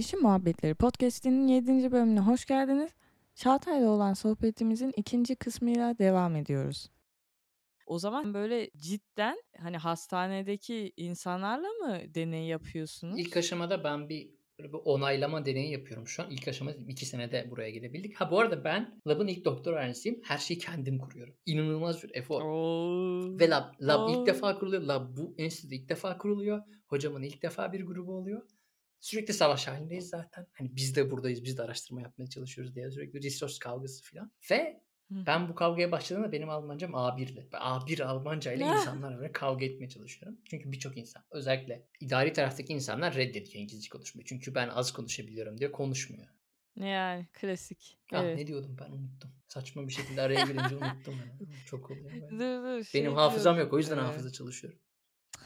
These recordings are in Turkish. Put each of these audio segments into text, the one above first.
Değişim Muhabbetleri Podcast'inin 7. bölümüne hoş geldiniz. Çağatay'la olan sohbetimizin ikinci kısmıyla devam ediyoruz. O zaman böyle cidden hani hastanedeki insanlarla mı deney yapıyorsunuz? İlk aşamada ben bir, böyle bir onaylama deneyi yapıyorum şu an. İlk aşamada iki senede buraya gelebildik. Ha bu arada ben labın ilk doktor öğrencisiyim. Her şeyi kendim kuruyorum. İnanılmaz bir efor. Oo. Ve lab, lab Oo. ilk defa kuruluyor. Lab bu enstitüde ilk defa kuruluyor. Hocamın ilk defa bir grubu oluyor. Sürekli savaş halindeyiz zaten. Hani biz de buradayız, biz de araştırma yapmaya çalışıyoruz diye sürekli resource kavgası falan. Ve ben bu kavgaya başladığımda benim Almancam A1'di. Ben A1 Almanca ile insanlarla böyle kavga etmeye çalışıyorum. Çünkü birçok insan özellikle idari taraftaki insanlar reddediyor İngilizce konuşmayı. Çünkü ben az konuşabiliyorum diyor konuşmuyor. Yani klasik. Ah Evet. ne diyordum ben unuttum. Saçma bir şekilde araya girince unuttum. ya. Çok oluyor böyle. Dur dur. şey Benim hafızam yok o yüzden e, hafıza çalışıyorum.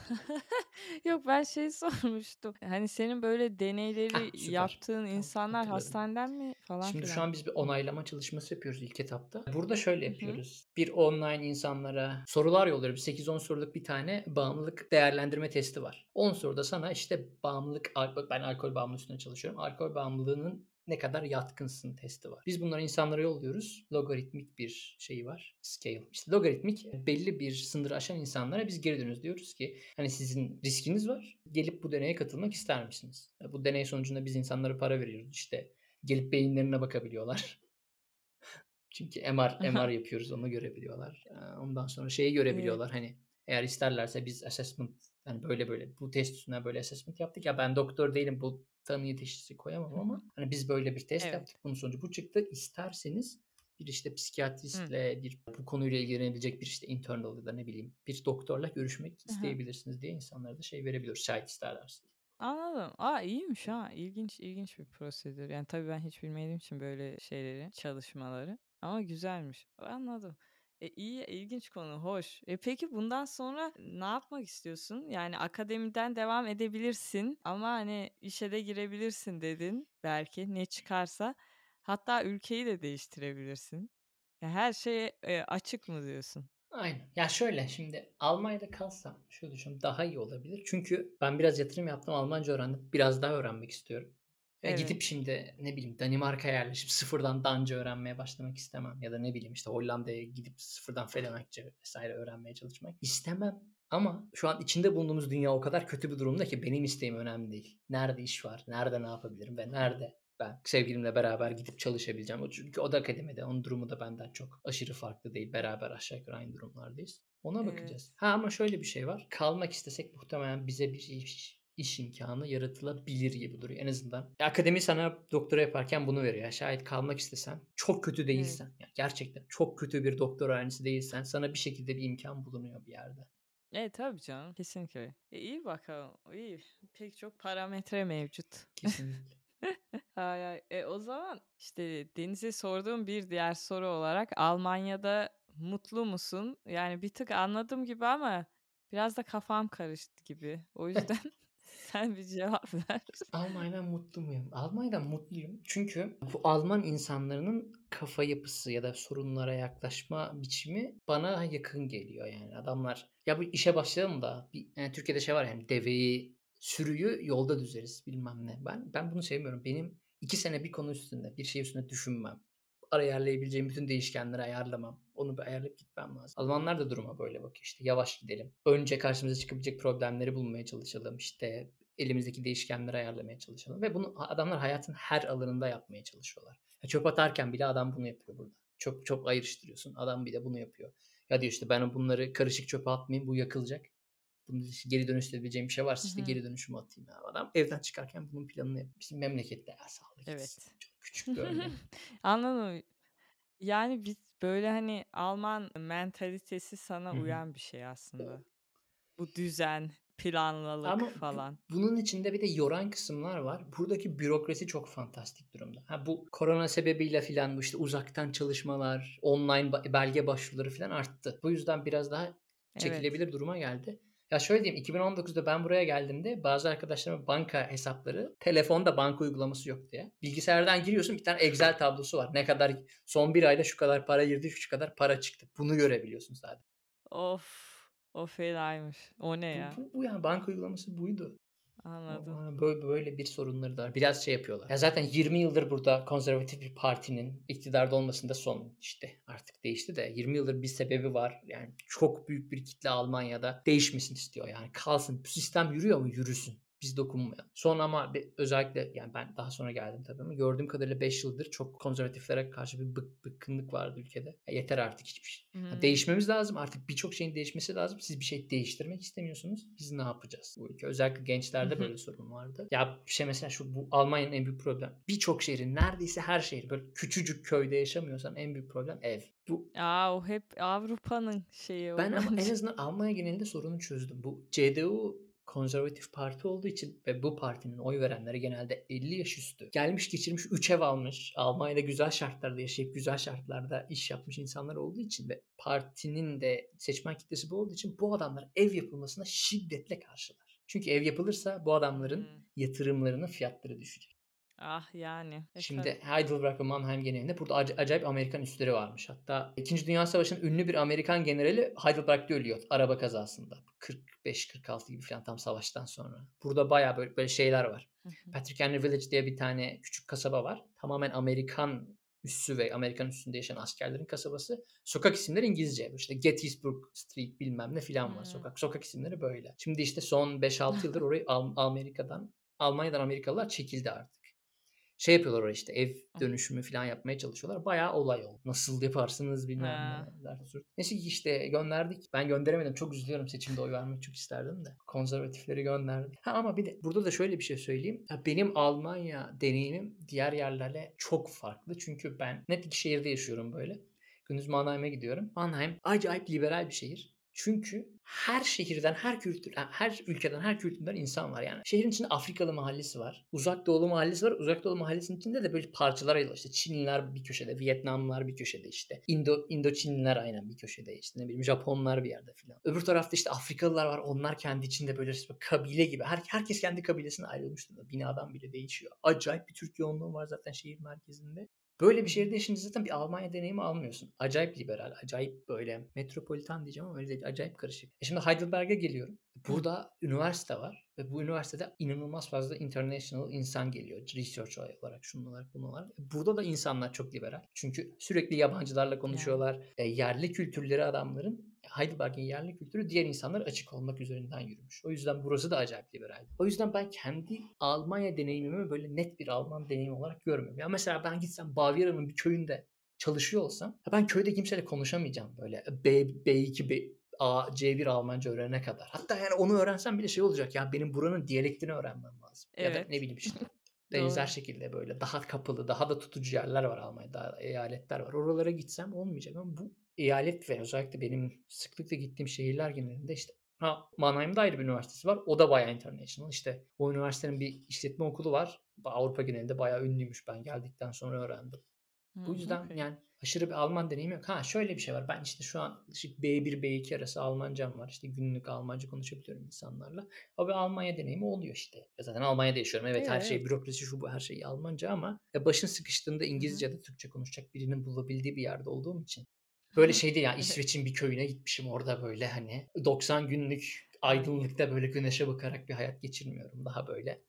Yok ben şey sormuştum. Hani senin böyle deneyleri süper. yaptığın Tamam, insanlar hatırladım. hastaneden mi falan Şimdi şu filan? an biz bir onaylama çalışması yapıyoruz ilk etapta. Burada şöyle Hı hı. yapıyoruz. Bir online insanlara sorular yolluyoruz. 8-10 soruluk bir tane bağımlılık değerlendirme testi var. 10 soruda sana işte bağımlılık, ben alkol bağımlılığı üstüne çalışıyorum. Alkol bağımlılığının ne kadar yatkınsın testi var. Biz bunları insanlara yolluyoruz. Logaritmik bir şeyi var. Scale. İşte logaritmik belli bir sınırı aşan insanlara biz geri dönüyoruz. Diyoruz ki hani sizin riskiniz var. Gelip bu deneye katılmak ister misiniz? Bu deney sonucunda biz insanlara para veriyoruz. İşte gelip beyinlerine bakabiliyorlar. Çünkü MR, MR yapıyoruz onu görebiliyorlar. Ondan sonra şeyi görebiliyorlar hani eğer isterlerse biz assessment hani böyle böyle bu test üstüne böyle assessment yaptık ya ben doktor değilim bu tanıyı teşhisi koyamam ama hani biz böyle bir test Evet. yaptık bunun sonucu bu çıktı isterseniz bir işte psikiyatristle bir bu konuyla ilgilenebilecek bir işte internal ya da ne bileyim bir doktorla görüşmek isteyebilirsiniz diye insanlara da şey verebiliyoruz şahit isterlerse. Anladım. Aa iyiymiş ha. İlginç ilginç bir prosedür. Yani tabii ben hiç bilmediğim için böyle şeyleri, çalışmaları. Ama güzelmiş. Anladım. E iyi, ilginç konu, hoş. E peki bundan sonra ne yapmak istiyorsun? Yani akademiden devam edebilirsin ama hani işe de girebilirsin dedin. Belki ne çıkarsa. Hatta ülkeyi de değiştirebilirsin. Ya her şeye e, açık mı diyorsun? Aynen. Ya şöyle şimdi Almanya'da kalsam şöyle düşünüyorum daha iyi olabilir. Çünkü ben biraz yatırım yaptım Almanca öğrendim. Biraz daha öğrenmek istiyorum. Evet. gidip şimdi ne bileyim Danimarka'ya yerleşip sıfırdan Danca öğrenmeye başlamak istemem. Ya da ne bileyim işte Hollanda'ya gidip sıfırdan Felemenkçe vesaire öğrenmeye çalışmak istemem. Ama şu an içinde bulunduğumuz dünya o kadar kötü bir durumda ki benim isteğim önemli değil. Nerede iş var, nerede ne yapabilirim ve nerede ben sevgilimle beraber gidip çalışabileceğim. Çünkü o da akademide. Onun durumu da benden çok aşırı farklı değil. Beraber aşağı yukarı aynı durumlardayız. Ona Evet. bakacağız. Ha ama şöyle bir şey var. Kalmak istesek muhtemelen bize bir iş, iş imkanı yaratılabilir gibi duruyor. En azından akademi sana doktora yaparken bunu veriyor. Şayet kalmak istesen çok kötü değilsen yani gerçekten çok kötü bir doktor öğrencisi değilsen sana bir şekilde bir imkan bulunuyor bir yerde. E tabii canım kesinlikle. E, iyi bakalım. İyi. Pek çok parametre mevcut. Kesinlikle. Ay, ay. E, o zaman işte Deniz'e sorduğum bir diğer soru olarak Almanya'da mutlu musun? Yani bir tık anladım gibi ama biraz da kafam karıştı gibi. O yüzden sen bir cevap ver. Almanya'dan mutlu muyum? Almanya'dan mutluyum. Çünkü bu Alman insanların kafa yapısı ya da sorunlara yaklaşma biçimi bana yakın geliyor yani. Adamlar ya bu işe başlayalım da bir, yani Türkiye'de şey var yani deveyi sürüyü yolda düzeriz bilmem ne. Ben ben bunu sevmiyorum. Benim iki sene bir konu üstünde bir şey üstünde düşünmem. Ayarlayabileceğim bütün değişkenleri ayarlamam. Onu bir ayarlayıp gitmem lazım. Almanlar da duruma böyle bakıyor işte yavaş gidelim. Önce karşımıza çıkabilecek problemleri bulmaya çalışalım. İşte elimizdeki değişkenleri ayarlamaya çalışalım. Ve bunu adamlar hayatın her alanında yapmaya çalışıyorlar. Ya çöp atarken bile adam bunu yapıyor burada. Çöp çöp ayrıştırıyorsun. Adam bir de bunu yapıyor. Ya diyor işte ben bunları karışık çöpe atmayayım bu yakılacak. Bunun işte geri dönüştürebileceğim bir şey varsa işte Hı hı. geri dönüşümü atayım. Ya. Adam evden çıkarken bunun planını. Bizim memlekette ya sağlık Evet. Çok küçük görünüyor. Anladım. Yani biz böyle hani Alman mentalitesi sana Hı hı. uyan bir şey aslında. Bu düzen, planlılık Ama bu- falan. bunun içinde bir de yoran kısımlar var. Buradaki bürokrasi çok fantastik durumda. Ha, bu korona sebebiyle filan bu işte uzaktan çalışmalar, online belge başvuruları filan arttı. Bu yüzden biraz daha Evet. çekilebilir duruma geldi. Ya şöyle diyeyim 2019'da ben buraya geldiğimde bazı arkadaşlarımın banka hesapları telefonda banka uygulaması yok diye. Bilgisayardan giriyorsun bir tane Excel tablosu var. Ne kadar son bir ayda şu kadar para girdi şu kadar para çıktı. Bunu görebiliyorsun sadece. Of, o fenaymış. O ne ya? Bu, bu, bu yani banka uygulaması buydu. Anladım. Ama böyle böyle bir sorunları da var. Biraz şey yapıyorlar. Ya zaten 20 yıldır burada konservatif bir partinin iktidarda olmasında son işte artık değişti de 20 yıldır bir sebebi var. Yani çok büyük bir kitle Almanya'da değişmesin istiyor. Yani kalsın. Sistem yürüyor mu? Yürüsün biz dokunmayalım. Son ama bir, özellikle yani ben daha sonra geldim tabii ama gördüğüm kadarıyla 5 yıldır çok konservatiflere karşı bir bık, bıkkınlık vardı ülkede. Ya yeter artık hiçbir şey. Hmm. Değişmemiz lazım. Artık birçok şeyin değişmesi lazım. Siz bir şey değiştirmek istemiyorsunuz. Biz ne yapacağız bu ülke? Özellikle gençlerde böyle sorun vardı. Ya bir şey mesela şu bu Almanya'nın en büyük problem. Birçok şehrin neredeyse her şehir böyle küçücük köyde yaşamıyorsan en büyük problem ev. Bu Aa, o hep Avrupa'nın şeyi ben ama en azından Almanya genelinde sorunu çözdüm. Bu CDU konservatif parti olduğu için ve bu partinin oy verenleri genelde 50 yaş üstü. Gelmiş geçirmiş 3 ev almış. Almanya'da güzel şartlarda yaşayıp güzel şartlarda iş yapmış insanlar olduğu için ve partinin de seçmen kitlesi bu olduğu için bu adamlar ev yapılmasına şiddetle karşılar. Çünkü ev yapılırsa bu adamların yatırımlarının fiyatları düşecek. Ah yani. E, Şimdi tabii. Heidelberg ve Mannheim genelinde burada ac- acayip Amerikan üsleri varmış. Hatta 2. Dünya Savaşı'nın ünlü bir Amerikan generali Heidelberg'de ölüyor araba kazasında. 45-46 gibi falan tam savaştan sonra. Burada bayağı böyle, böyle şeyler var. Patrick Henry Village diye bir tane küçük kasaba var. Tamamen Amerikan üssü ve Amerikan üssünde yaşayan askerlerin kasabası. Sokak isimleri İngilizce. İşte Gettysburg Street bilmem ne filan var Hmm. sokak. Sokak isimleri böyle. Şimdi işte son 5-6 yıldır orayı Al- Amerika'dan, Almanya'dan Amerikalılar çekildi artık. Şey yapıyorlar işte ev dönüşümü falan yapmaya çalışıyorlar. Bayağı olay oldu. Nasıl yaparsınız bilmem Ha. ne. zart zurt. Neyse işte gönderdik. Ben gönderemedim. Çok üzülüyorum. Seçimde oy vermek çok isterdim de. Konservatifleri gönderdik. Ha ama bir de burada da şöyle bir şey söyleyeyim. Ya benim Almanya deneyimim diğer yerlerle çok farklı. Çünkü ben net iki şehirde yaşıyorum böyle. Gündüz Mannheim'e gidiyorum. Mannheim acayip liberal bir şehir. Çünkü her şehirden, her kültür, her ülkeden, her kültürden insan var yani. Şehrin içinde Afrikalı mahallesi var. Uzak Doğulu mahallesi var. Uzak Doğulu mahallesinin içinde de böyle parçalar ayrılıyor. İşte Çinliler bir köşede, Vietnamlılar bir köşede işte. Indo, Indoçinliler aynen bir köşede işte. Ne bileyim Japonlar bir yerde filan. Öbür tarafta işte Afrikalılar var. Onlar kendi içinde böyle resmen kabile gibi. Her, herkes kendi kabilesine ayrılmış durumda. Binadan bile değişiyor. Acayip bir Türk yoğunluğu var zaten şehir merkezinde. Böyle bir şehirde yaşayınca zaten bir Almanya deneyimi almıyorsun. Acayip liberal, acayip böyle metropolitan diyeceğim ama öyle değil. Acayip karışık. E şimdi Heidelberg'e geliyorum. Burada üniversite var ve bu üniversitede inanılmaz fazla international insan geliyor. Research olarak, şunlar olarak, bunlar olarak. E Burada da insanlar çok liberal. Çünkü sürekli yabancılarla konuşuyorlar. E, yerli kültürleri adamların Heidelberg'in yerli kültürü diğer insanlar açık olmak üzerinden yürümüş. O yüzden burası da acayip liberal. O yüzden ben kendi Almanya deneyimimi böyle net bir Alman deneyimi olarak görmüyorum. Ya mesela ben gitsem Bavyera'nın bir köyünde çalışıyor olsam ben köyde kimseyle konuşamayacağım böyle B, B2, B, A, C1 Almanca öğrenene kadar. Hatta yani onu öğrensem bile şey olacak ya benim buranın diyalektini öğrenmem lazım. Ya da Evet. ne bileyim işte. Benzer şekilde böyle daha kapalı, daha da tutucu yerler var Almanya'da, eyaletler var. Oralara gitsem olmayacak ama bu eyalet ve özellikle benim sıklıkla gittiğim şehirler genelinde işte ha Mannheim'da ayrı bir üniversitesi var. O da bayağı international. İşte o üniversitenin bir işletme okulu var. Avrupa genelinde bayağı ünlüymüş. Ben geldikten sonra öğrendim. Bu yüzden yani aşırı bir Alman deneyimi yok. Ha şöyle bir şey var. Ben işte şu an işte B1 B2 arası Almancam var. İşte günlük Almanca konuşabiliyorum insanlarla. O bir Almanya deneyimi oluyor işte. Ya Zaten Almanya'da yaşıyorum. Evet her şey Evet. bürokrasi şu bu her şey Almanca ama ya başın sıkıştığında İngilizce da Türkçe konuşacak birinin bulabildiği bir yerde olduğum için. Böyle şey değil ya Evet. İsveç'in bir köyüne gitmişim orada böyle hani 90 günlük aydınlıkta böyle güneşe bakarak bir hayat geçirmiyorum. Daha böyle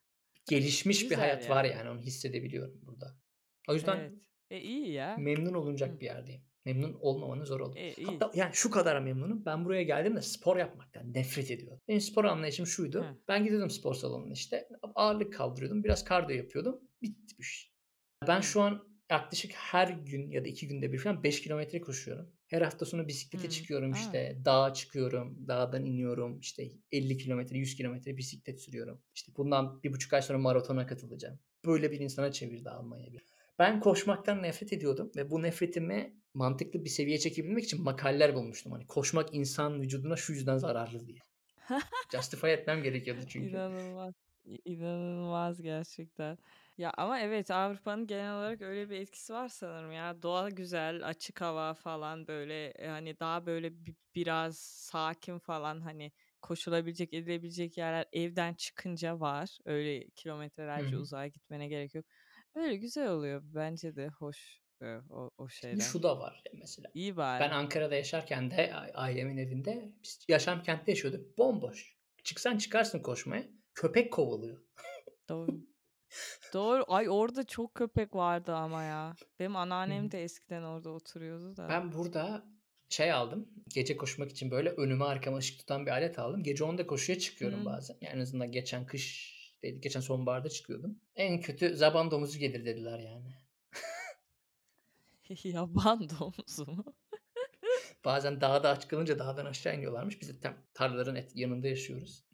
gelişmiş bir Güzel hayat ya. var yani onu hissedebiliyorum burada. O yüzden Evet. E iyi ya. memnun olunacak Hı. bir yerdeyim. Memnun olmamanın zor olur. E iyi. Hatta yani şu kadar memnunum. Ben buraya geldiğimde spor yapmaktan nefret ediyordum. Benim spor anlayışım şuydu. Hı. Ben gidiyordum spor salonuna işte. Ağırlık kaldırıyordum. Biraz kardiyo yapıyordum. Bitti bu iş. Ben şu an yaklaşık her gün ya da iki günde bir falan 5 kilometre koşuyorum. Her hafta sonu bisiklete Hı. çıkıyorum işte. Dağa çıkıyorum. Dağdan iniyorum. işte 50 kilometre 100 kilometre bisiklet sürüyorum. İşte bundan bir buçuk ay sonra maratona katılacağım. Böyle bir insana çevirdi Almanya bir. Ben koşmaktan nefret ediyordum ve bu nefretimi mantıklı bir seviyeye çekebilmek için makaleler bulmuştum. Hani koşmak insan vücuduna şu yüzden zararlı diye. Justify etmem gerekiyordu çünkü. İnanılmaz. İnanılmaz gerçekten. Ya ama evet Avrupa'nın genel olarak öyle bir etkisi var sanırım ya. Doğa güzel, açık hava falan böyle e, hani daha böyle bi biraz sakin falan hani koşulabilecek, edilebilecek yerler evden çıkınca var. Öyle kilometrelerce hı. uzağa gitmene gerek yok. Öyle güzel oluyor. Bence de hoş, eee, o o şeyler. şu da var mesela. İyi Ben bari. Ankara'da yaşarken de ailemin evinde biz yaşam kentte yaşıyorduk. Bomboş. Çıksan çıkarsın koşmaya. Köpek kovalıyor. Doğru. Doğru. Ay orada çok köpek vardı ama ya. Benim Hı anneannem hı. de eskiden orada oturuyordu da. Ben burada şey aldım. Gece koşmak için böyle önüme arkama ışık tutan bir alet aldım. Gece 10'da koşuya çıkıyorum Hımm. bazen. Yani en azından geçen kış değil, geçen sonbaharda çıkıyordum. En kötü zaban domuzu gelir dediler yani. Yaban domuzu mu? Bazen dağda aç kalınca dağdan aşağı iniyorlarmış. Biz de tam tarlaların et yanında yaşıyoruz.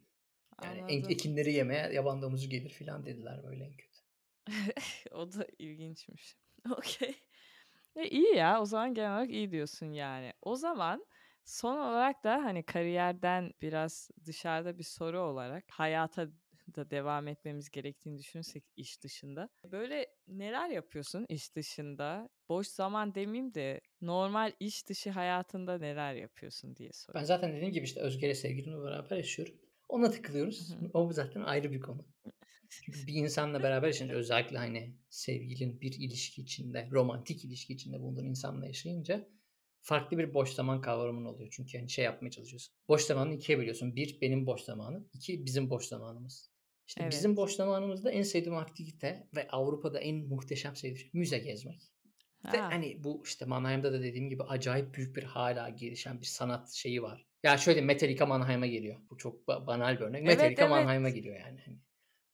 Yani Anladım. ekinleri yemeye yaban domuzu gelir filan dediler böyle en kötü. O da ilginçmiş. Okay. E, iyi ya. O zaman genel olarak iyi diyorsun yani. O zaman son olarak da, hani, kariyerden biraz dışarıda bir soru olarak hayata da devam etmemiz gerektiğini düşünürsek iş dışında, böyle neler yapıyorsun iş dışında? Boş zaman demeyeyim de normal iş dışı hayatında neler yapıyorsun diye Ben sorayım. zaten dediğim gibi işte Özge ile sevgilimle beraber yaşıyorum. Ona Hı takılıyoruz. hı. O zaten ayrı bir konu. Çünkü bir insanla beraber yaşayınca özellikle hani sevgilin bir ilişki içinde, romantik ilişki içinde bulunduğun insanla yaşayınca farklı bir boş zaman kavramın oluyor. Çünkü hani şey yapmaya çalışıyorsun. Boş zamanını ikiye bölüyorsun. Bir benim boş zamanım. iki bizim boş zamanımız. İşte bizim Evet. boş zamanımızda en sevdiğim aktivite ve Avrupa'da en muhteşem sevdiğim şey müze gezmek. Ve A! hani bu işte Mannheim'da da dediğim gibi acayip büyük bir hâlâ gelişen bir sanat şeyi var. Ya şöyle Metallica Mannheim'a geliyor. Bu çok ba banal bir örnek. Evet, Metallica evet. Mannheim'a geliyor yani hani.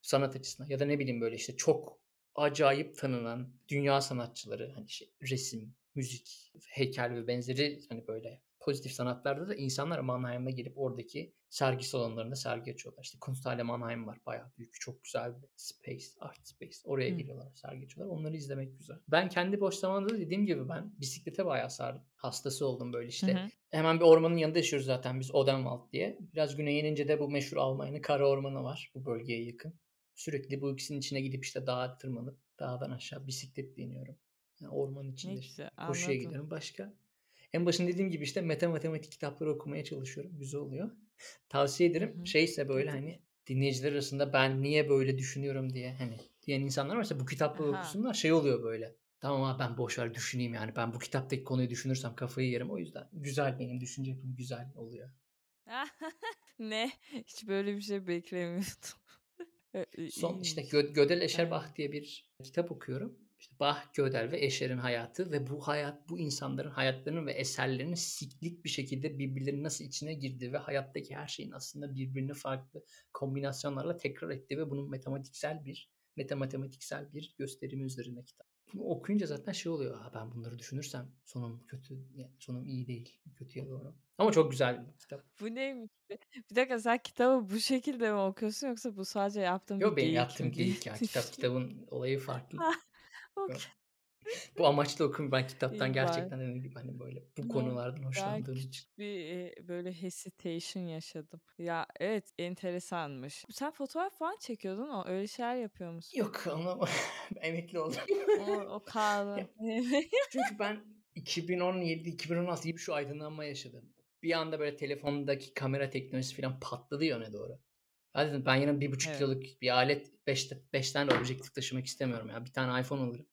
Sanat açısından ya da ne bileyim böyle işte çok acayip tanınan dünya sanatçıları hani şey resim, müzik, heykel ve benzeri hani böyle pozitif sanatlarda da insanlar Mannheim'a gelip oradaki sergi salonlarında sergi açıyorlar. İşte Kunsthalle Mannheim var. Bayağı büyük, çok güzel bir space, art space. Oraya Hımm. geliyorlar, sergi açıyorlar. Onları izlemek güzel. Ben kendi boş zamanımda da dediğim gibi ben bisiklete bayağı sardım. Hastası oldum böyle işte. hı. Hemen bir ormanın yanında yaşıyoruz zaten biz Odenwald diye. Biraz güneye inince de bu meşhur Almanya'nın Kara Ormanı var bu bölgeye yakın. Sürekli bu ikisinin içine gidip işte dağa tırmanıp dağdan aşağı bisikletle iniyorum. Yani ormanın Ne içinde güzel, koşuya gidiyorum. Başka? En başında dediğim gibi işte meta matematik kitapları okumaya çalışıyorum. Güzel oluyor. Tavsiye ederim. hı. Şeyse böyle hani dinleyiciler arasında ben niye böyle düşünüyorum diye hani diyen insanlar varsa bu kitapları Ha. okusunlar. Şey oluyor böyle. Tamam abi ben boş ver düşüneyim yani. Ben bu kitaptaki konuyu düşünürsem kafayı yerim. O yüzden güzel benim düşünce yapım güzel oluyor. Ne? Hiç böyle bir şey beklemiyordum. E, Son işte. Gö Gödel Evet. Escherbach diye bir kitap okuyorum. İşte Bach, Gödel ve Escher'in hayatı ve bu hayat bu insanların hayatlarının ve eserlerinin siklik bir şekilde birbirlerinin nasıl içine girdiği ve hayattaki her şeyin aslında birbirini farklı kombinasyonlarla tekrar ettiği ve bunun matematiksel bir metamatematiksel bir gösterimi üzerine kitap. Bunu okuyunca zaten şey oluyor. Ha, ben bunları düşünürsem sonum kötü, yani sonum iyi değil. Kötüye doğru. Ama çok güzel bir kitap. Bu neymiş? Bir dakika sen kitabı bu şekilde mi okuyorsun yoksa bu sadece yaptığın bir Yo benim geyik yaptığım mi diye geyik ya. Kitap kitabın olayı farklı. Okay. Bu amaçla okumuyorum. Ben kitaptan gerçekten dediğim gibi hani böyle bu konulardan Ben hoşlandığım için. bir, böyle hesitation yaşadım. Ya, evet, enteresanmış. Sen fotoğraf falan çekiyordun o öyle şeyler yapıyor musun? Yok onu emekli oldum. O o kaldı. Çünkü ben 2017-2016 gibi şu aydınlanma yaşadım. Bir anda böyle telefondaki kamera teknolojisi falan patladı ya öne doğru. Dedim ben yarın 1,5 Evet. kiloluk bir alet 5 5 tane objektif taşımak istemiyorum ya. Bir tane iPhone alırım.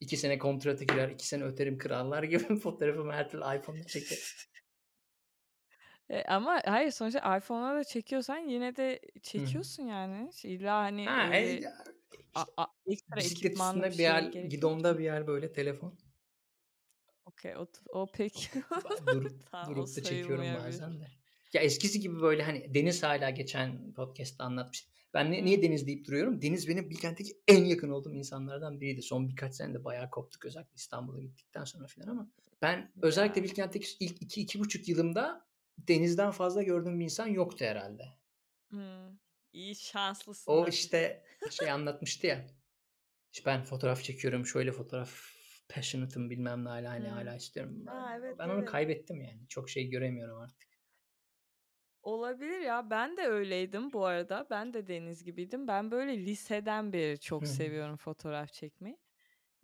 2 sene kontrata girer, 2 sene öterim krallar gibi fotoğrafımı her türlü iPhone'la çekerim. E, ama hayır sonuçta iPhone'la da çekiyorsan yine de Hı hı. çekiyorsun yani. İlla hani Ha, e, ya, a ekstra bir bir yer, yok gidonda bir yer böyle telefon. Okay, o o peki. Ba durup Tamam, durup da çekiyorum bazen de. Ya eskisi gibi böyle hani Deniz hâlâ geçen podcast'ta anlatmıştı. Ben ne niye. Deniz deyip duruyorum? Deniz benim Bilkent'teki en yakın olduğum insanlardan biriydi. Son birkaç senede bayağı koptuk özellikle İstanbul'a gittikten sonra filan ama ben özellikle. Bilkent'teki ilk 2-2,5 yılımda Deniz'den fazla gördüğüm bir insan yoktu herhâlde. Hımm. İyi, şanslısın O işte şey anlatmıştı ya. İşte ben fotoğraf çekiyorum, şöyle fotoğraf passionate'ım bilmem ne hâlâ hani Hıı. hâlâ istiyorum. A, Ben evet, ben onu evet. kaybettim yani. Çok şey göremiyorum artık. Olabilir ya. Ben de öyleydim bu arada. Ben de Deniz gibiydim. Ben böyle liseden beri çok seviyorum fotoğraf çekmeyi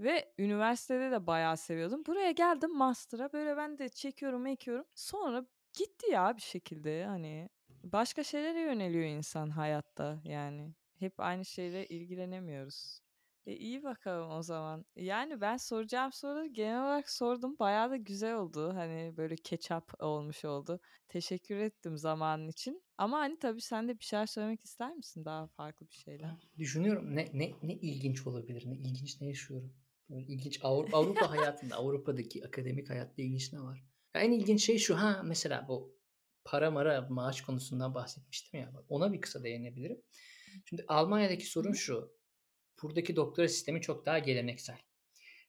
ve üniversitede de bayağı seviyordum. Buraya geldim master'a. Böyle ben de çekiyorum mekiyorum. Sonra gitti ya bir şekilde hani. Başka şeylere yöneliyor insan hayatta yani. Hep aynı şeyle ilgilenemiyoruz. E, iyi bakalım o zaman. Yani ben soracağım soruları genel olarak sordum. Bayağı da güzel oldu. Hani böyle up olmuş oldu. Teşekkür ettim zamanın için. Ama hani tabii sen de bir şeyler söylemek ister misin? Daha farklı bir şeyler. Düşünüyorum ne ne ne ilginç olabilir? Ne ilginç ne yaşıyorum? Böyle ilginç Avrupa, Avrupa hayatında, Avrupa'daki akademik hayatta ilginç ne var? Ya en ilginç şey şu ha mesela bu para mara maaş konusundan bahsetmiştim ya. Ona bir kısa değinebilirim. Şimdi Almanya'daki sorun şu. Buradaki doktora sistemi çok daha geleneksel.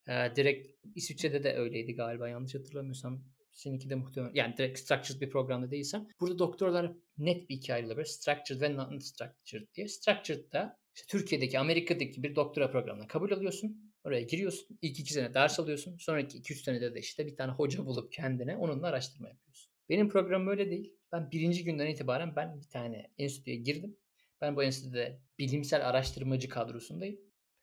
Ee, direkt İsviçre'de de öyleydi galiba yanlış hatırlamıyorsam. Seninki de muhtemelen yani direkt structured bir programda değilsem. Burada doktorlar net bir iki ayrılıyor. Structured ve non-structured diye. Structured'da işte Türkiye'deki, Amerika'daki bir doktora programına kabul alıyorsun. Oraya giriyorsun. İlk iki sene ders alıyorsun. Sonraki iki üç senede de işte bir tane hoca bulup kendine onunla araştırma yapıyorsun. Benim programım öyle değil. Ben birinci günden itibaren ben bir tane enstitüye girdim. Ben bu enstitüde bilimsel araştırmacı kadrosundayım.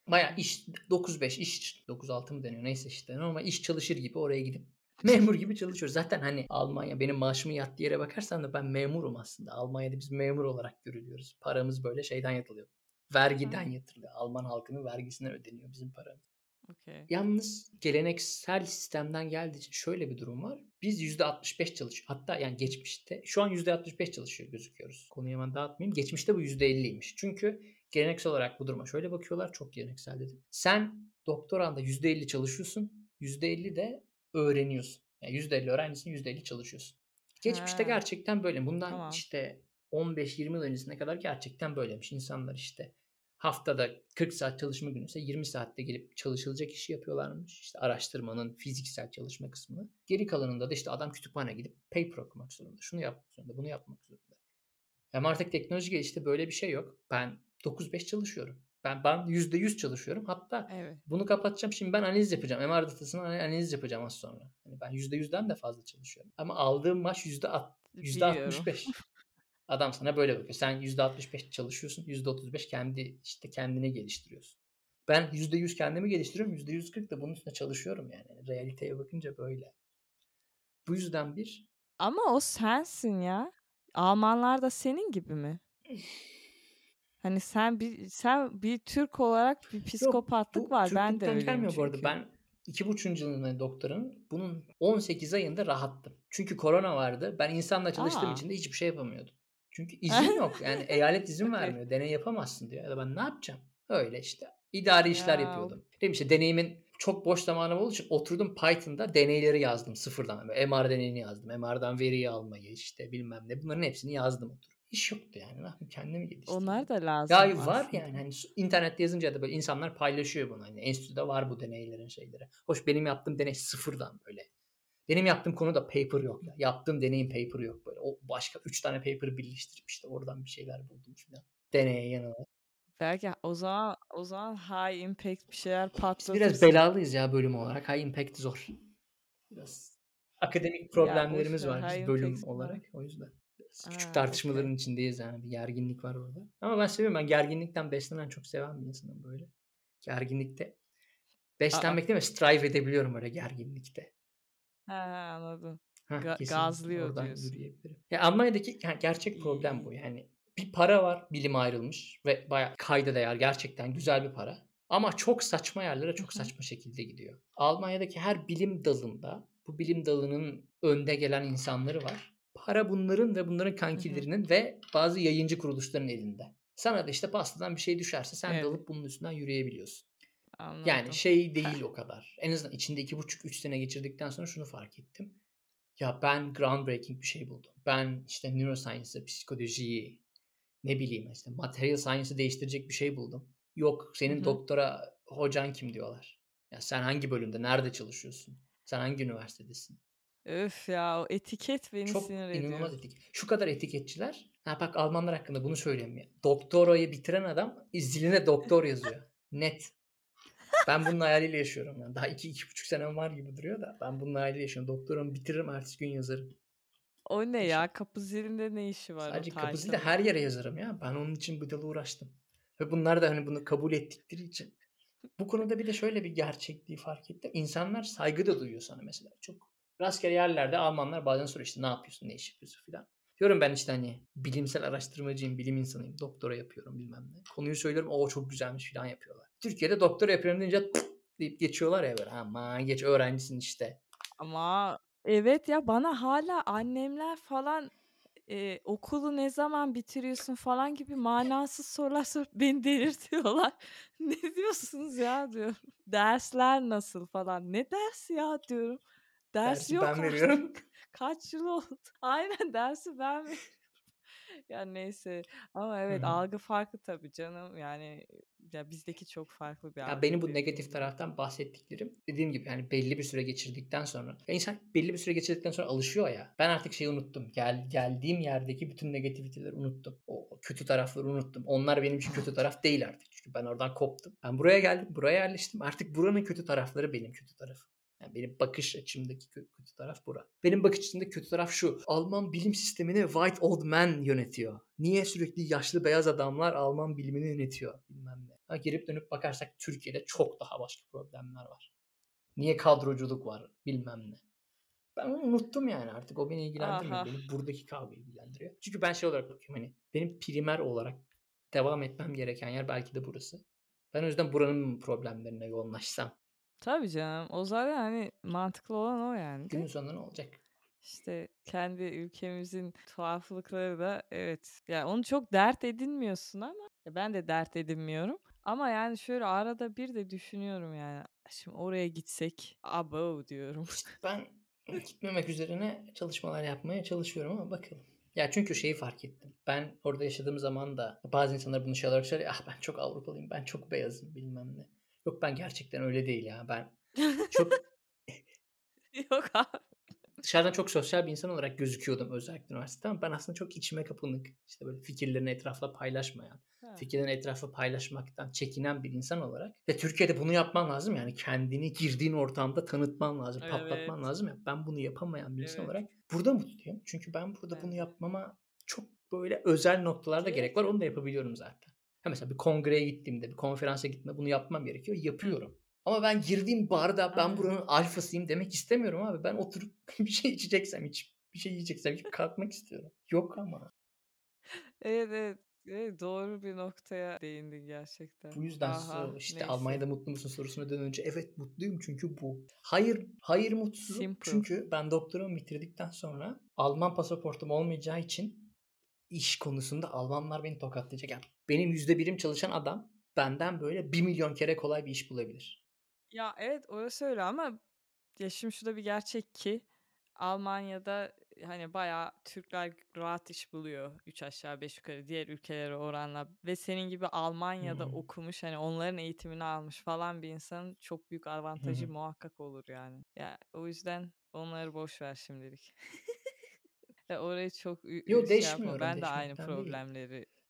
Baya iş 9-5 iş 9-6 mı deniyor neyse işte normal iş çalışır gibi oraya gidip memur gibi çalışıyoruz. Zaten hani Almanya benim maaşımı yattığı yere bakarsan da ben memurum aslında. Almanya'da biz memur olarak görülüyoruz. Paramız böyle şeyden yatılıyor. Vergiden yatırılıyor. Alman halkının vergisine ödeniyor bizim paramız. Okay. Yalnız geleneksel sistemden geldiği için şöyle bir durum var. Biz %65 çalışıyor. Hatta yani geçmişte şu an %65 çalışıyor gözüküyoruz. Konuyu hemen dağıtmayayım. Geçmişte bu %50'ymiş. Çünkü geleneksel olarak bu duruma şöyle bakıyorlar. Çok geleneksel dedim. Sen doktoranda %50 çalışıyorsun. %50 de öğreniyorsun. Yani %50 öğrencisin %50 çalışıyorsun. Geçmişte Ha. gerçekten böyle. Bundan Tamam. işte 15-20 yıl öncesine kadar gerçekten böyleymiş. İnsanlar işte haftada 40 saat çalışma günü ise 20 saatte gelip çalışılacak işi yapıyorlarmış. İşte araştırmanın fiziksel çalışma kısmını. Geri kalanında da işte adam kütüphaneye gidip paper okumak zorunda. Şunu yapmak zorunda, bunu yapmak zorunda. Ama artık teknoloji gelişti böyle bir şey yok. Ben 9-5 çalışıyorum. Ben ben %100 çalışıyorum. Hatta Evet. bunu kapatacağım. Şimdi ben analiz yapacağım. MR datasını analiz yapacağım az sonra. Hani ben %100'den de fazla çalışıyorum. Ama aldığım maaş %60, Biliyorum. %65. Adam sana böyle bakıyor. Sen %65 çalışıyorsun. %35 kendi işte kendine geliştiriyorsun. Ben %100 kendimi geliştiriyorum. %140 da bunun üstüne çalışıyorum yani. Realiteye bakınca böyle. Bu yüzden bir Ama o sensin ya. Almanlar da senin gibi mi? Hani sen bir sen bir Türk olarak bir psikopatlık bu var. Ben de öyleyim gelmiyor bu arada. çünkü. Ben iki buçuk yılında doktorun bunun 18 ayında rahattım. Çünkü korona vardı. Ben insanla çalıştığım Aa. için de hiçbir şey yapamıyordum. Çünkü izin yok. Yani eyalet izin vermiyor. Deney yapamazsın diyor. Ya da ben ne yapacağım? Öyle işte. İdari işler Ya. yapıyordum. Dedim işte deneyimin çok boş zamanım olduğu için oturdum Python'da deneyleri yazdım sıfırdan. Böyle MR deneyini yazdım. MR'dan veriyi almayı işte bilmem ne. Bunların hepsini yazdım oturup. İş yoktu yani. Yapayım? Kendimi geliştirdim. Onlar da lazım Ya var aslında. yani hani internette yazınca da böyle insanlar paylaşıyor bunu. Hani enstitüde var bu deneylerin şeyleri. Hoş benim yaptığım deney sıfırdan böyle. Benim yaptığım konuda paper yok ya. Yaptığım deneyin paper yok böyle. O başka 3 tane paper birleştirip işte oradan bir şeyler buldum filan. Deneye yanına. Belki o zaman o zaman high impact bir şeyler patlatırsın. biraz belalıyız ya bölüm olarak. High impact zor. Biraz akademik problemlerimiz ver, var biz bölüm olarak. O yüzden. Biraz küçük Ha, tartışmaların içindeyiz yani. Bir gerginlik var orada. Ama ben seviyorum. Ben gerginlikten beslenen çok seven bir insanım böyle. Gerginlikte. Beslenmek değil mi? Strive edebiliyorum öyle gerginlikte. Ha, ha, anladım. Hah, Ga- kesinlikle gazlıyor oradan diyorsun. yürüyebilirim. Ya Almanya'daki yani gerçek problem bu. Yani bir para var bilim ayrılmış ve bayağı kayda değer gerçekten güzel bir para. Ama çok saçma yerlere çok saçma şekilde gidiyor. Almanya'daki her bilim dalında bu bilim dalının önde gelen insanları var. Para bunların ve bunların kankilerinin ve bazı yayıncı kuruluşların elinde. Sana da işte pastadan bir şey düşerse sen Evet. de alıp bunun üstünden yürüyebiliyorsun. Anladım. Yani şey değil o kadar. En azından içinde iki buçuk üç sene geçirdikten sonra şunu fark ettim. Ya ben groundbreaking bir şey buldum. Ben işte neuroscience'ı, psikolojiyi, ne bileyim işte material science'ı değiştirecek bir şey buldum. Yok senin Hı hı. doktora hocan kim diyorlar. Ya sen hangi bölümde, nerede çalışıyorsun? Sen hangi üniversitedesin? Öf ya o etiket beni Çok sinir inanılmaz ediyor. etik. Şu kadar etiketçiler. Ha bak Almanlar hakkında bunu söyleyeyim ya. Doktorayı bitiren adam ziline doktor yazıyor. Net. Ben bunun hayaliyle yaşıyorum. Yani. Daha iki, iki buçuk senem var gibi duruyor da ben bunun hayaliyle yaşıyorum. Doktoramı bitiririm ertesi gün yazarım. O ne ya? Kapı zilinde ne işi var Sadece o kapı zili de title'ın? her yere yazarım ya. Ben onun için bu yıl uğraştım. Ve bunlar da hani bunu kabul ettikleri için. Bu konuda bir de şöyle bir gerçekliği fark ettim. İnsanlar saygı da duyuyor sana mesela. Çok rastgele yerlerde Almanlar bazen soruyor işte ne yapıyorsun, ne iş yapıyorsun filan. Diyorum ben işte hani bilimsel araştırmacıyım, bilim insanıyım, doktora yapıyorum bilmem ne. Konuyu söylüyorum, o çok güzelmiş falan yapıyorlar. Türkiye'de doktora yapıyorum deyince deyip geçiyorlar ya böyle. Aman geç öğrencisin işte. Ama evet ya bana hala annemler falan eee, okulu ne zaman bitiriyorsun falan gibi manasız sorular sorup beni delirtiyorlar. ne diyorsunuz ya diyorum. Dersler nasıl falan. Ne dersi ya diyorum. Ders Dersi yok ben artık. veriyorum. Kaç yıl oldu. Aynen dersi ben veriyorum. ya neyse ama evet hı. algı farklı tabii canım. Yani ya bizdeki çok farklı bir Ya algı benim bu negatif taraftan bahsettiklerim dediğim gibi yani belli bir süre geçirdikten sonra ya insan belli bir süre geçirdikten sonra alışıyor ya. Ben artık şeyi unuttum. Gel, geldiğim yerdeki bütün negativiteleri unuttum. O kötü tarafları unuttum. Onlar benim için kötü taraf değil artık. Çünkü ben oradan koptum. Ben buraya geldim. Buraya yerleştim. Artık buranın kötü tarafları benim kötü tarafım. Yani benim bakış açımdaki kö- kötü taraf bura. Benim bakış açımdaki kötü taraf şu. Alman bilim sistemini white old man yönetiyor. Niye sürekli yaşlı beyaz adamlar Alman bilimini yönetiyor bilmem ne. Ha, girip dönüp bakarsak Türkiye'de çok daha başka problemler var. Niye kadroculuk var bilmem ne. Ben onu unuttum yani artık o beni ilgilendirmiyor. Aha. Beni buradaki kavga ilgilendiriyor. Çünkü ben şey olarak bakıyorum hani benim primer olarak devam etmem gereken yer belki de burası. Ben o yüzden buranın problemlerine yoğunlaşsam Tabii canım. O zaten hani mantıklı olan o yani günün sonunda ne olacak? İşte kendi ülkemizin tuhaflıkları da evet. Ya onu çok dert edinmiyorsun ama ben de dert edinmiyorum. Ama yani şöyle arada bir de düşünüyorum yani. Şimdi oraya gitsek abo diyorum. İşte ben gitmemek üzerine çalışmalar yapmaya çalışıyorum ama bakalım. Ya çünkü şeyi fark ettim. Ben orada yaşadığım zaman da bazı insanlar bunu şey olarak söylüyor. Ah ben çok Avrupalıyım, ben çok beyazım bilmem ne. Yok ben gerçekten öyle değil ya. Ben çok Yok abi. dışarıdan çok sosyal bir insan olarak gözüküyordum özellikle üniversitede ama ben aslında çok içime kapanık. İşte böyle fikirlerini etrafla paylaşmayan, Ha. fikirlerini etrafla paylaşmaktan çekinen bir insan olarak ve Türkiye'de bunu yapman lazım yani kendini girdiğin ortamda tanıtman lazım, patlatman Evet. lazım ya. Ben bunu yapamayan bir insan Evet. olarak burada mutluyum. Çünkü ben burada bunu Ben de. yapmama çok böyle özel noktalarda Gerek gerek var. Onu da yapabiliyorum zaten. Ha mesela bir kongreye gittiğimde, bir konferansa gittiğimde bunu yapmam gerekiyor. Yapıyorum. Ama ben girdiğim barda ben buranın alfasıyım demek istemiyorum abi. Ben oturup bir şey içeceksem iç, bir şey yiyeceksem içip kalkmak istiyorum. Yok ama. Evet, evet. Evet, doğru bir noktaya değindin gerçekten. Bu yüzden Aha, so- işte neyse. Almanya'da mutlu musun sorusuna dönünce evet mutluyum çünkü bu. Hayır, hayır mutsuzum. Simple. Çünkü ben doktoramı bitirdikten sonra Alman pasaportum olmayacağı için iş konusunda Almanlar beni tokatlayacak. Yani benim yüzde birim çalışan adam benden böyle bir milyon kere kolay bir iş bulabilir. Ya evet orası öyle ama ya şimdi şurada bir gerçek ki Almanya'da hani bayağı Türkler rahat iş buluyor. Üç aşağı beş yukarı diğer ülkelere oranla ve senin gibi Almanya'da hı. okumuş hani onların eğitimini almış falan bir insanın çok büyük avantajı hı. muhakkak olur yani. Ya o yüzden onları boş ver şimdilik. Ya orayı çok Yo şey yapma. değişmiyorum, Ben de aynı değişmekten değil.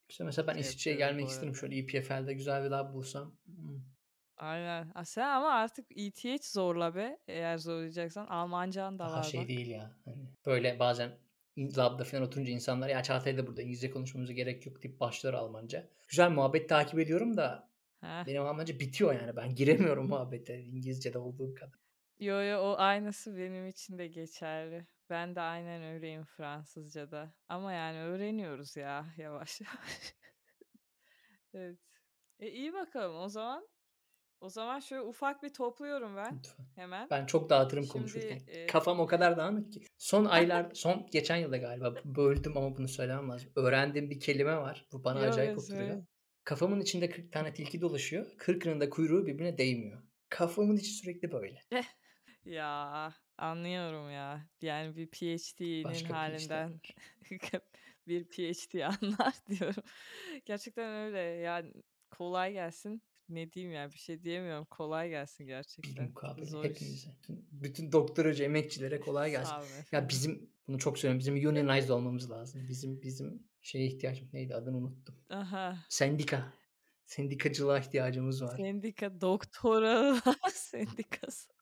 İşte mesela ben şey İsviçre'ye gelmek isterim. Şöyle EPFL'de güzel bir lab bulsam. Hmm. Aynen. Sen ama artık ETH zorla be. Eğer zorlayacaksan Almancan da Daha var şey bak. değil ya. Hani böyle bazen labda falan oturunca insanlar ya Çağatay da burada İngilizce konuşmamıza gerek yok deyip başlar Almanca. Güzel muhabbet takip ediyorum da Heh. benim Almanca bitiyor yani. Ben giremiyorum muhabbete İngilizce'de olduğu kadar. Yo yo o aynısı benim için de geçerli. Ben de aynen öyleyim Fransızca'da. Ama yani öğreniyoruz ya yavaş yavaş. Evet. E iyi bakalım o zaman. O zaman şöyle ufak bir topluyorum ben hemen. Ben çok dağıtırım Şimdi konuşurken. e, Kafam o kadar dağınık ki. Son aylar, son geçen yılda galiba böldüm ama bunu söylemem lazım. Öğrendiğim bir kelime var. Bu bana yo acayip yo oturuyor. Kafamın içinde 40 tane tilki dolaşıyor. 40'ının da kuyruğu birbirine değmiyor. Kafamın içi sürekli böyle. Ya anlıyorum ya. Yani bir PhD'nin Başka halinden var. bir PhD anlar diyorum. Gerçekten öyle. Yani kolay gelsin. Ne diyeyim ya bir şey diyemiyorum. Kolay gelsin gerçekten. Bilmukabele Zor iş. hepimize. Bütün, doktoracı emekçilere kolay gelsin. Sağ olun Ya efendim. bizim bunu çok söylüyorum. Bizim unionized olmamız lazım. Bizim bizim şeye ihtiyacımız neydi adını unuttum. Aha. Sendika. Sendikacılığa ihtiyacımız var. Sendika doktoralar sendikası.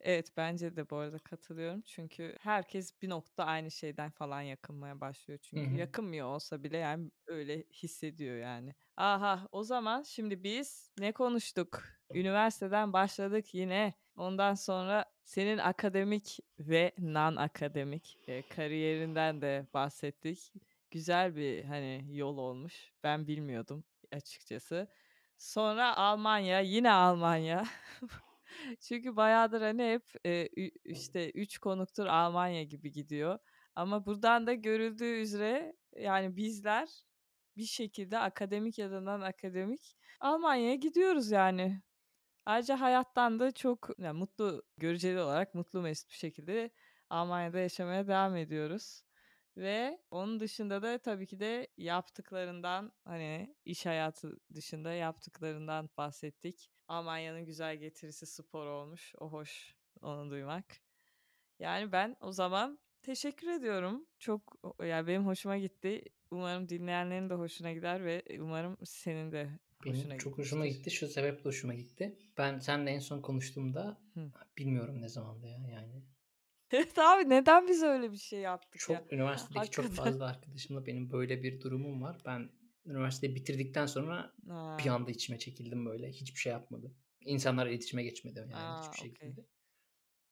Evet bence de bu arada katılıyorum. Çünkü herkes bir nokta aynı şeyden falan yakınmaya başlıyor. Hı Çünkü hı. yakınmıyor olsa bile yani öyle hissediyor yani. Aha o zaman şimdi biz ne konuştuk? Üniversiteden başladık yine. Ondan sonra senin akademik ve non akademik, eee, kariyerinden de bahsettik. Güzel bir, hani, yol olmuş. Ben bilmiyordum açıkçası. Sonra Almanya, yine Almanya. Çünkü bayağıdır, hani, hep, ü işte 3 konuktur Almanya gibi gidiyor. Ama buradan da görüldüğü üzere, yani, bizler bir şekilde akademik ya da non akademik Almanya'ya gidiyoruz yani. Ayrıca hayattan da çok ya, mutlu, göreceli olarak mutlu mesut bir şekilde Almanya'da yaşamaya devam ediyoruz. Ve onun dışında da tabii ki de yaptıklarından, hani, iş hayatı dışında yaptıklarından bahsettik. Almanya'nın güzel getirisi spor olmuş. O hoş, onu duymak. Yani, ben o zaman teşekkür ediyorum. Çok o ya, benim hoşuma gitti. Umarım dinleyenlerin de hoşuna gider ve, eee, umarım senin de hoşuna Benim çok hoşuma gitmiştir. gitti. Şu sebeple hoşuma gitti. Ben seninle en son konuştuğumda Hı. bilmiyorum ne zamandı ya yani. Evet abi, neden biz öyle bir şey yaptık ya? Çok üniversitedeki çok Hakikaten. fazla arkadaşımla benim böyle bir durumum var. Ben üniversiteyi bitirdikten sonra bir A! anda içime çekildim böyle. Hiçbir şey yapmadım. İnsanlarla iletişime geçmedim yani A, hiçbir okay. şekilde.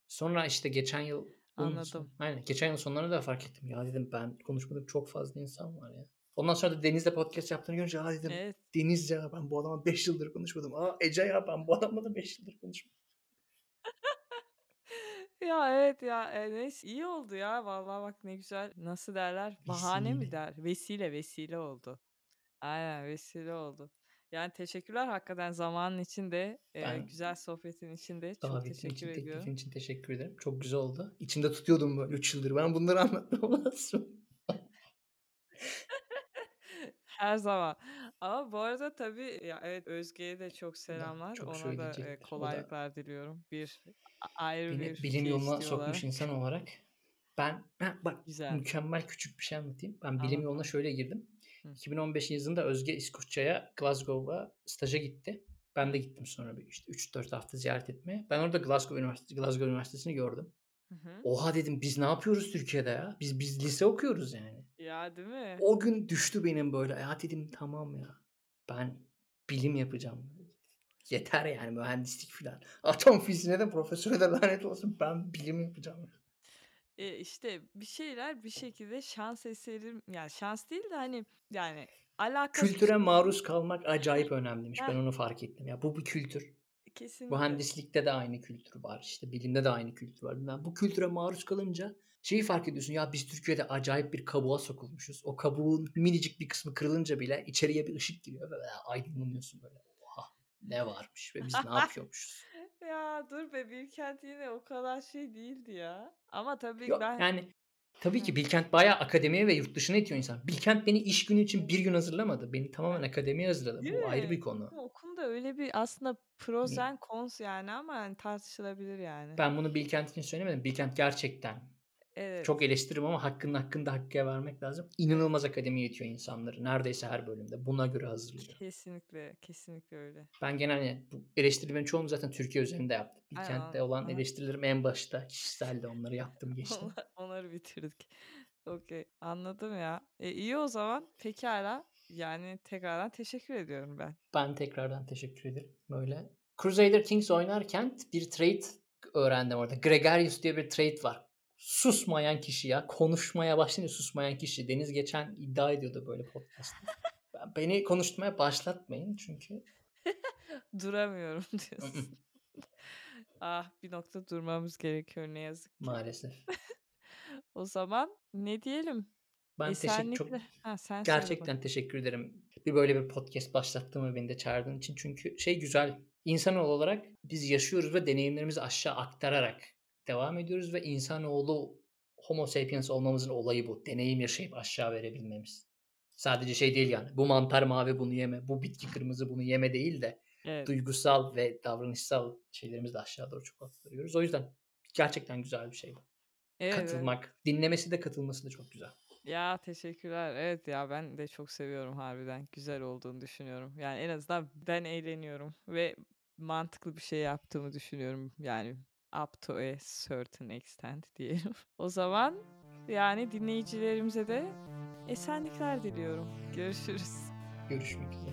Sonra işte geçen yıl bunun son Anladım. aynen geçen yıl sonlarında da fark ettim. Ya dedim ben konuşmadığım çok fazla insan var ya. Ondan sonra da Deniz'le podcast yaptığını görünce a dedim Evet. Deniz ya ben bu adamla 5 yıldır konuşmadım. A Ece ya ben bu adamla da 5 yıldır konuşmadım. Ya, evet ya, eee, neyse iyi oldu ya vallahi bak ne güzel, nasıl derler, bahane mi Vesile. der? Vesile, vesile oldu. Aynen, vesile oldu. Yani teşekkürler hakikaten zamanın için de, Ben güzel sohbetin için de çok davetin teşekkür için, ediyorum. teklifin için teşekkür ederim. Çok güzel oldu. İçimde tutuyordum böyle 3 yıldır. Ben bunları anlatmam lazım. Her zaman. Ama bu arada tabii ya, evet, Özge'ye de çok selamlar. çok Ona da, söyleyecektir. O da kolaylıklar diliyorum. Bir a ayrı beni bir bilim yoluna PhD sokmuş olarak. insan olarak ben heh, bak Güzel. mükemmel küçük bir şey anlatayım. Ben bilim Anlat yoluna şöyle girdim. Hı. 2015 yazında Özge İskoçya'ya, Glasgow'a staja gitti. Ben de gittim sonra bir işte 3-4 hafta ziyaret etmeye. Ben orada Glasgow Üniversitesi Glasgow Üniversitesi'ni gördüm. Hı hı. Oha dedim biz ne yapıyoruz Türkiye'de ya? Biz biz lise okuyoruz yani. Ya, değil mi? O gün düştü benim böyle. Ya dedim tamam ya. Ben bilim yapacağım. Yeter yani mühendislik filan. Atom fiziğine de profesöre de lanet olsun. Ben bilim yapacağım. Eee, işte bir şeyler bir şekilde şans eseri yani şans değil de, hani, yani alakasız Kültüre maruz kalmak acayip önemliymiş. Ben Heh. onu fark ettim. Ya bu bir kültür. Kesinlikle. Mühendislikte de aynı kültür var. İşte bilimde de aynı kültür var. Ben bu kültüre maruz kalınca şeyi fark ediyorsun. Ya biz Türkiye'de acayip bir kabuğa sokulmuşuz. O kabuğun minicik bir kısmı kırılınca bile içeriye bir ışık giriyor ve aydınlanıyorsun böyle. Oha ne varmış ve biz ne yapıyormuşuz. Ya, dur be, Bilkent yine o kadar şey değildi ya. Ama tabii Yok ben yani tabii ki Bilkent bayağı akademiye ve yurt dışına itiyor insan. Bilkent beni iş günü için bir gün hazırlamadı. Beni tamamen akademiye hazırladı. Değil Bu ayrı bir konu. Bizim okulun da öyle bir aslında pros and cons yani ama hani tartışılabilir yani. Ben bunu Bilkent için söylemedim. Bilkent gerçekten Evet. çok eleştiririm ama hakkının hakkını da hakkıya vermek lazım. İnanılmaz akademiye itiyor insanları. Neredeyse her bölümde. Buna göre hazırlıyor. Kesinlikle, kesinlikle öyle. Ben genelde bu eleştirilerin çoğunu zaten Türkiye üzerinde yaptım. Aynen, Bilkent'te on olan aha. eleştirilerim en başta kişiseldi. Onları yaptım geçtim. Onlar onları bitirdik. Okay, anladım ya. E, iyi o zaman. Pekâlâ. Yani tekrardan teşekkür ediyorum ben. Ben tekrardan teşekkür ederim. Böyle Crusader Kings oynarken bir trait öğrendim orada. Gregarious diye bir trait var. Susmayan kişi ya. Konuşmaya başlayınca susmayan kişi. Deniz geçen iddia ediyordu böyle podcast'ta. Ben- Beni konuşmaya başlatmayın çünkü Duramıyorum diyorsun. Ah, bir nokta durmamız gerekiyor ne yazık ki. maalesef. O zaman ne diyelim? Ben teşekkür çok Ha, sen gerçekten teşekkür ederim. Bir böyle bir podcast başlattığın ve beni de çağırdığın için. Çünkü şey güzel. İnsanoğlu olarak biz yaşıyoruz ve deneyimlerimizi aşağı aktararak devam ediyoruz ve insanoğlu homo sapiens olmamızın olayı bu. Deneyim yaşayıp aşağı verebilmemiz. Sadece şey değil yani. Bu mantar mavi bunu yeme, bu bitki kırmızı bunu yeme değil de Evet. duygusal ve davranışsal şeylerimizi de aşağı doğru çok aktarıyoruz. O yüzden gerçekten güzel bir şey bu. Evet, evet. Katılmak, dinlemesi de katılması da çok güzel. Ya teşekkürler. Evet ya ben de çok seviyorum harbiden. Güzel olduğunu düşünüyorum. Yani en azından ben eğleniyorum ve mantıklı bir şey yaptığımı düşünüyorum. Yani up to a certain extent diyelim. O zaman yani dinleyicilerimize de esenlikler diliyorum. Görüşürüz. Görüşmek üzere.